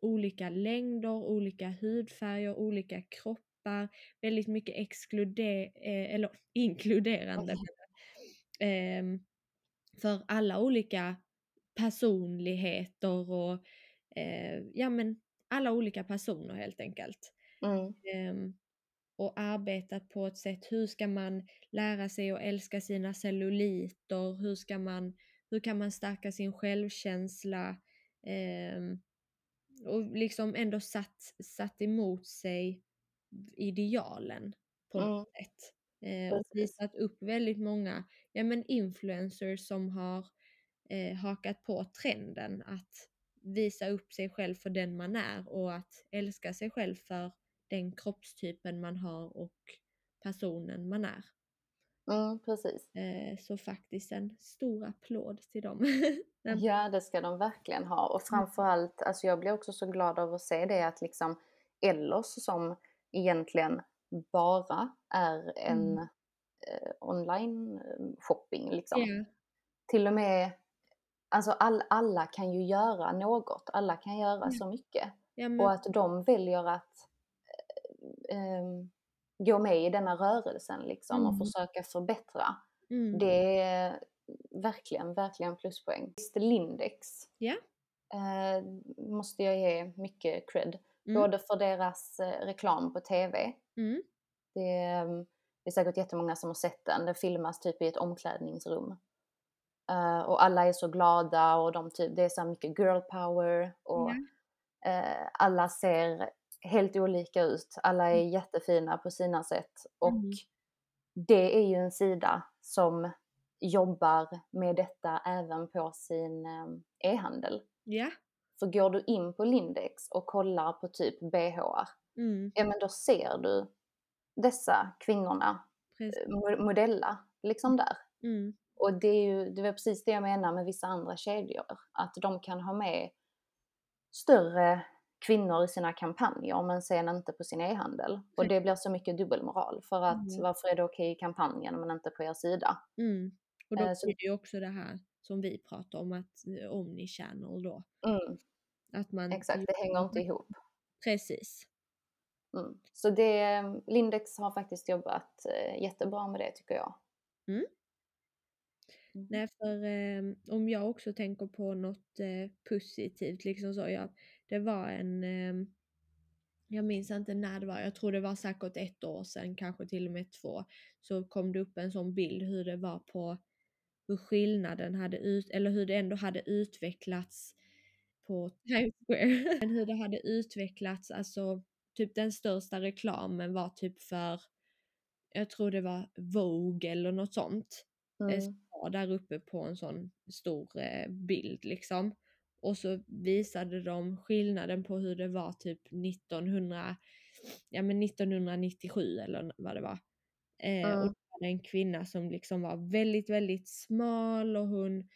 olika längder, olika hudfärger, olika kroppar, väldigt mycket exkluder eh, eller inkluderande eh, för alla olika personligheter och eh, ja men alla olika personer helt enkelt. Mm. Ehm, och arbetat på ett sätt, hur ska man lära sig att älska sina celluliter, hur, ska man, hur kan man stärka sin självkänsla ehm, och liksom ändå satt, satt emot sig idealen på något Mm. sätt. Eh, och visat upp väldigt många ja, men influencers som har eh, hakat på trenden att visa upp sig själv för den man är och att älska sig själv för den kroppstypen man har och personen man är. Mm, precis. Eh, så faktiskt en stor applåd till dem. Ja, det ska de verkligen ha. Och framförallt, alltså jag blir också så glad av att se det att liksom Ellos som egentligen bara är en Mm. eh, online eh, shopping liksom. Ja, Till och med, alltså all, alla kan ju göra något, alla kan göra Ja. så mycket. ja, men, Och att de väljer att eh, gå med i denna rörelsen liksom och Mm. försöka förbättra. mm, Det är verkligen, verkligen pluspoäng. Just Lindex Ja. eh, måste jag ge mycket cred. Mm. Både för deras eh, reklam på TV. mm, Det är, mm, det är säkert jättemånga som har sett den. Den filmas typ i ett omklädningsrum. Eh, och alla är så glada och de typ, det är så mycket girl power. Och Ja. eh, alla ser helt olika ut. Alla är jättefina på sina sätt. Och Mm. det är ju en sida som jobbar med detta även på sin eh, e-handel. ja, För går du in på Lindex och kollar på typ BHR, mm, ja men då ser du dessa kvinnorna precis. eh, mo- modella liksom där. Mm, Och det är ju det var precis det jag menar med vissa andra kedjor. Att de kan ha med större kvinnor i sina kampanjer men sen inte på sin e-handel. Och det blir så mycket dubbelmoral. För att Mm. varför är det okej i kampanjen men inte på er sida? mm. Och då Eh, blir det ju också det här som vi pratar om, att eh, omni-channel då. Mm, Att man exakt, det hänger inte ihop. Precis. Mm. Så det, Lindex har faktiskt jobbat eh, jättebra med det tycker jag. Mm. Mm. Nej, för eh, om jag också tänker på något eh, positivt, liksom så, jag, det var en, eh, jag minns inte när det var, jag tror det var säkert ett år sedan, kanske till och med två, så kom det upp en sån bild hur det var på hur skillnaden hade ut, eller hur det ändå hade utvecklats på Times Square. Men hur det hade utvecklats, alltså typ den största reklamen var typ för, jag tror det var Vogue eller något sånt Mm. som var där uppe på en sån stor eh, bild liksom. Och så visade de skillnaden på hur det var typ 1900, ja men 1997 eller vad det var. Eh, Och Mm. var det en kvinna som liksom var väldigt, väldigt smal och hon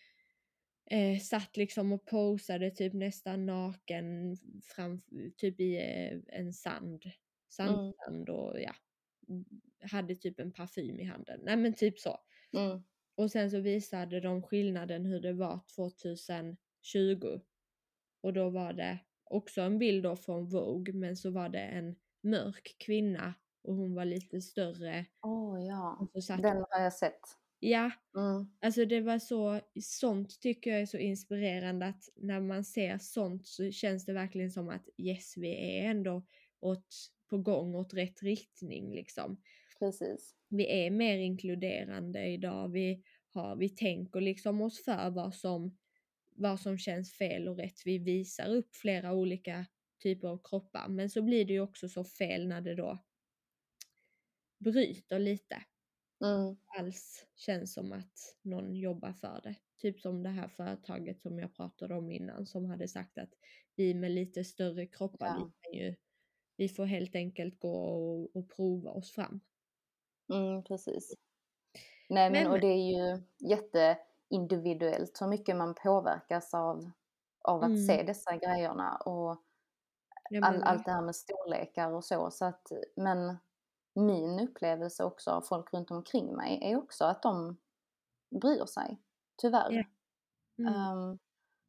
eh, satt liksom och posade typ nästan naken fram, typ i eh, en sand, sandstrand och ja, hade typ en parfym i handen. Nej men typ så. Mm. Och sen så visade de skillnaden hur det var 2020. Och då var det också en bild då från Vogue men så var det en mörk kvinna och hon var lite större. Åh ja, den har jag sett. Ja, Mm. alltså det var så, sånt tycker jag är så inspirerande att när man ser sånt så känns det verkligen som att yes, vi är ändå åt, på gång åt rätt riktning liksom. Precis. vi är mer inkluderande idag. Vi, har, vi tänker liksom oss för vad som, vad som känns fel och rätt. Vi visar upp flera olika typer av kroppar. Men så blir det ju också så fel när det då bryter lite. Mm. Alls känns som att någon jobbar för det. Typ som det här företaget som jag pratade om innan som hade sagt att vi med lite större kroppar, Ja. vi, kan ju, vi får helt enkelt gå och, och prova oss fram. Mm, precis. Nej men, Men- och det är ju jätteindividuellt hur mycket man påverkas av, av att Mm. se dessa grejerna och all, allt det här med storlekar och så. så att, men min upplevelse också av folk runt omkring mig är också att de bryr sig, tyvärr. Ja. Mm. Ehm,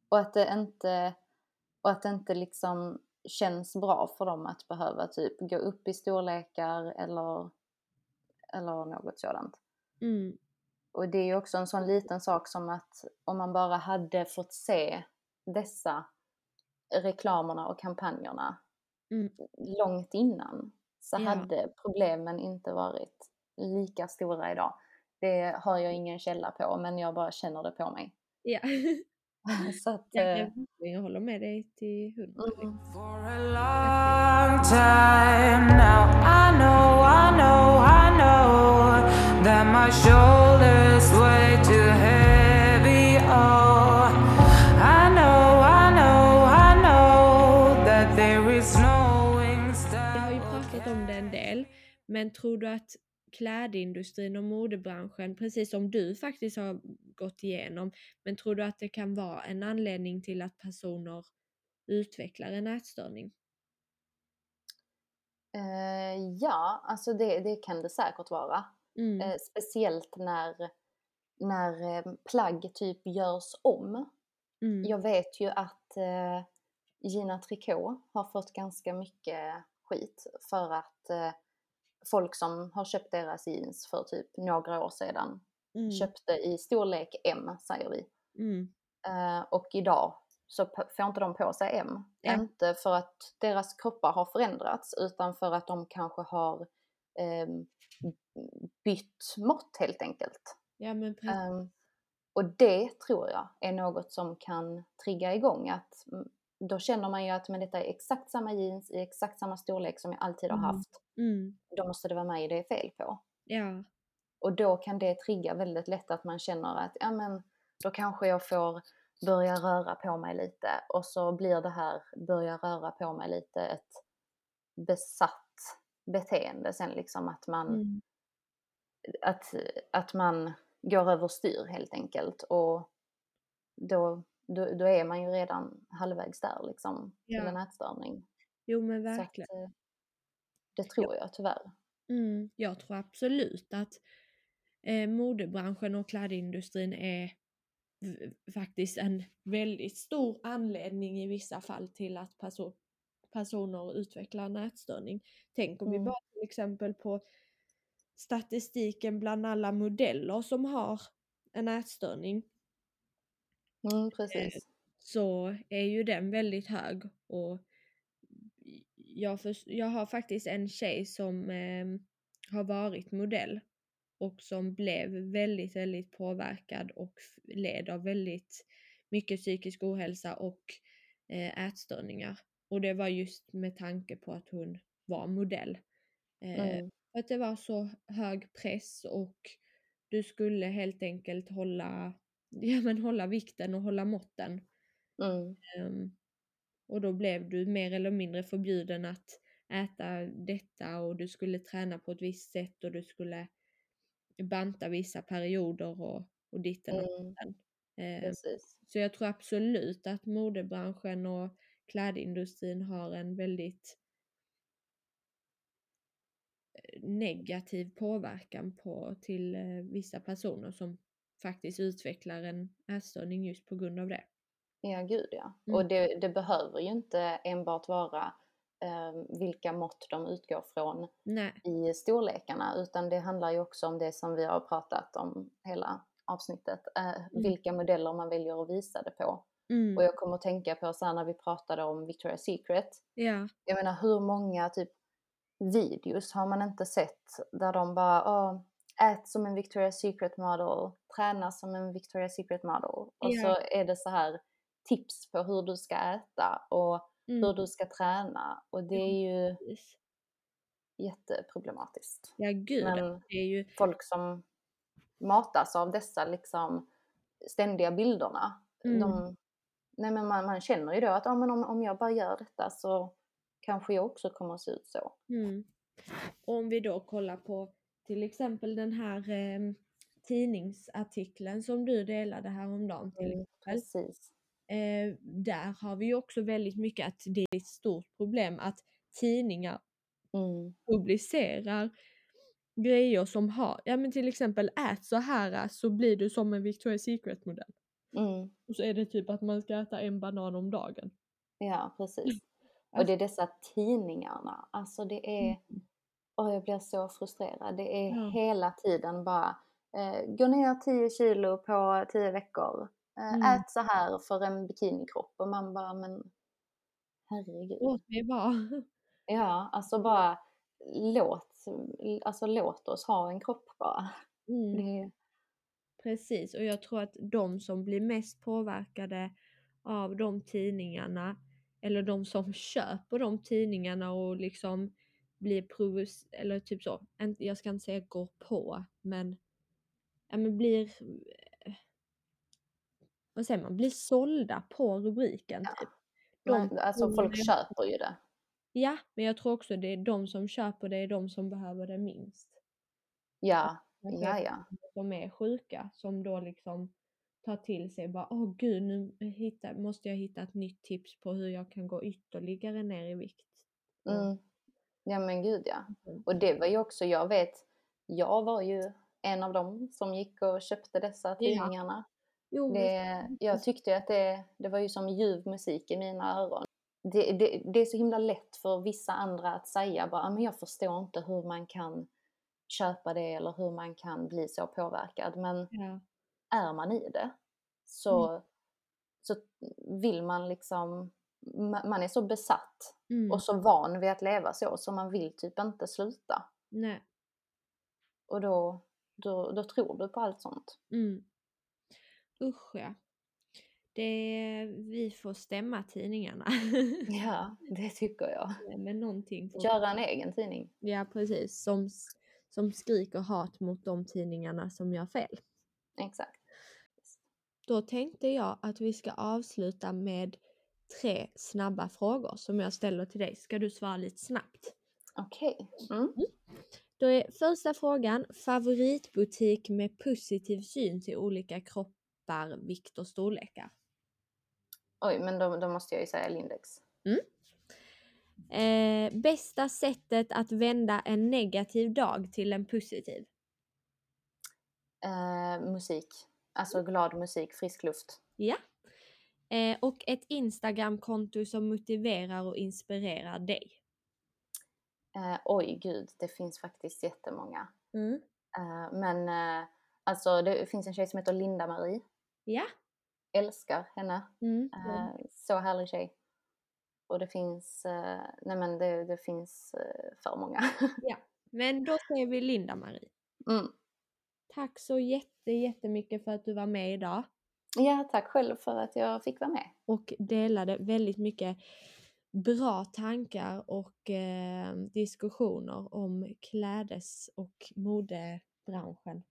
och att det inte, och att det inte liksom känns bra för dem att behöva typ gå upp i storlekar eller, eller något sådant. Mm. Och det är ju också en sån liten sak som att om man bara hade fått se dessa reklamerna och kampanjerna Mm. långt innan så Ja. hade problemen inte varit lika stora idag. Det har jag ingen källa på men jag bara känner det på mig. Ja. så att, Jag, eh, kan- jag håller med dig till hundra. mm, that my shoulders weigh too heavy. Oh, I know, I know, I know that there is no wings Vi har ju pratat om det en del, men tror du att klädindustrin och modebranschen, precis som du faktiskt har gått igenom, men tror du att det kan vara en anledning till att personer utvecklar en ätstörning? eh, ja, alltså det, det kan det säkert vara. Mm. Eh, speciellt när, när eh, plagg typ görs om. Mm. Jag vet ju att eh, Gina Tricot har fått ganska mycket skit för att eh, folk som har köpt deras jeans för typ några år sedan Mm. köpte i storlek M, säger vi. Mm. Eh, och idag så får inte de på sig M. Ja. Inte för att deras kroppar har förändrats utan för att de kanske har ehm, bytt mått helt enkelt. Ja men. Ehm, och det tror jag är något som kan trigga igång att mm, då känner man ju att men detta är exakt samma jeans i exakt samma storlek som jag alltid har Mm. haft. Mm. Då måste det vara mig det är fel på. Ja. Och då kan det trigga väldigt lätt att man känner att ja men då kanske jag får börja röra på mig lite och så blir det här börja röra på mig lite ett besatt beteende sen liksom att man Mm. att, att man går överstyr helt enkelt och då, då, då är man ju redan halvvägs där liksom Ja. till en ätstörning. Jo men Så att, verkligen. eh, det tror jag tyvärr. Mm. Jag tror absolut att eh, modebranschen och klädindustrin är faktiskt en väldigt stor anledning i vissa fall till att perso- personer utvecklar en ätstörning. Tänk om vi Mm. bara till exempel på statistiken bland alla modeller som har en ätstörning Mm, precis. så är ju den väldigt hög och jag, förs- jag har faktiskt en tjej som eh, har varit modell och som blev väldigt, väldigt påverkad och led av väldigt mycket psykisk ohälsa och eh, ätstörningar. Och det var just med tanke på att hon var modell. Eh, Mm. att det var så hög press och du skulle helt enkelt hålla, ja, men hålla vikten och hålla måtten. Mm. Ehm, och då blev du mer eller mindre förbjuden att äta detta och du skulle träna på ett visst sätt och du skulle banta vissa perioder och, och ditten och Mm. Precis. så jag tror absolut att modebranschen och klädindustrin har en väldigt eh, negativ påverkan på till eh, vissa personer som faktiskt utvecklar en ätstörning just på grund av det. Ja, gud ja. Mm. Och det, det behöver ju inte enbart vara eh, vilka mått de utgår från Nej. i storlekarna utan det handlar ju också om det som vi har pratat om hela avsnittet. Eh, Vilka modeller man väljer att visa det på. Mm. Och jag kommer att tänka på så här när vi pratade om Victoria's Secret. Ja. Jag menar hur många typ videos har man inte sett där de bara Åh, ät som en Victoria's Secret model, träna som en Victoria's Secret model. Och Ja. så är det så här tips på hur du ska äta och hur Mm. du ska träna. Och det är ju jätteproblematiskt. Ja gud, Men det är ju folk som matas av dessa liksom ständiga bilderna. Mm. De, nej men man, man känner ju då att ah, men om, om jag bara gör detta så kanske jag också kommer att se ut så. Mm. Om vi då kollar på till exempel den här eh, tidningsartikeln som du delade häromdagen till Mm, exempel. precis. Eh, där har vi ju också väldigt mycket att det är ett stort problem att tidningar Mm, publicerar grejer som har, ja men till exempel ät så här så blir du som en Victoria's Secret modell. Mm, Och så är det typ att man ska äta en banan om dagen. ja, precis. Och Alltså- det är dessa tidningarna, alltså det är, Mm. och jag blir så frustrerad. Det är Ja. hela tiden bara, eh, gå ner 10 kilo på 10 veckor. Eh, Mm. Ät så här för en bikinikropp. Och man bara, men herregud. Låt mig vara. Ja, alltså bara låt, alltså låt oss ha en kropp bara. Mm. Det är, Precis, och jag tror att de som blir mest påverkade av de tidningarna, eller de som köper de tidningarna och liksom blir provos... eller typ så, jag ska inte säga går på, men, ja, men blir, eh, vad säger man, blir sålda på rubriken Ja, typ. De men, alltså folk personerna- köper ju det. Ja, men jag tror också det är de som köper det är de som behöver det minst. Ja, ja, ja. som är sjuka som då liksom tar till sig bara åh gud nu hittar, måste jag hitta ett nytt tips på hur jag kan gå ytterligare ner i vikt. Mm. Ja men gud ja. Mm. Och det var ju också, jag vet, jag var ju en av dem som gick och köpte dessa tidningarna. Jo, Det, jag tyckte att det, det var ju som ljuv musik i mina öron. Det, det, det är så himla lätt för vissa andra att säga bara, "Ah, men jag förstår inte hur man kan köpa det eller hur man kan bli så påverkad. Men ja. är man i det så, så vill man liksom, ma- man är så besatt Mm. och så van vid att leva så så man vill typ inte sluta. Nej. Och då, då, då tror du på allt sånt. Mm. Usch ja. Det, vi får stämma tidningarna. Ja, det tycker jag. Men någonting Göra en egen tidning. Ja precis, som, som skriker hat mot de tidningarna som gör fel. Exakt. Då tänkte jag att vi ska avsluta med tre snabba frågor som jag ställer till dig. Ska du svara lite snabbt? Okej. Mm. Då är första frågan favoritbutik med positiv syn till olika kroppar, vikt och storlekar. Oj, men då, då måste jag ju säga Lindex. Eh, bästa sättet att vända en negativ dag till en positiv? Eh, musik. Alltså glad musik, frisk luft. Ja. Eh, och ett Instagramkonto som motiverar och inspirerar dig. Eh, oj, gud, det finns faktiskt jättemånga. Mm. Eh, men eh, alltså det finns en tjej som heter Linda-Marie. Ja. Älskar henne. Mm. Så härlig tjej. Och det finns, eh, nej men det, det finns eh, för många. Men då säger vi Linda-Marie. mm. Tack så jätte, jättemycket för att du var med idag Ja, tack själv för att jag fick vara med. och delade väldigt mycket bra tankar och eh, diskussioner om klädes och modebranschen.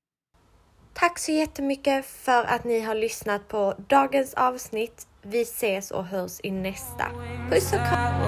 Tack så jättemycket för att ni har lyssnat på dagens avsnitt. Vi ses och hörs i nästa. Puss och kram!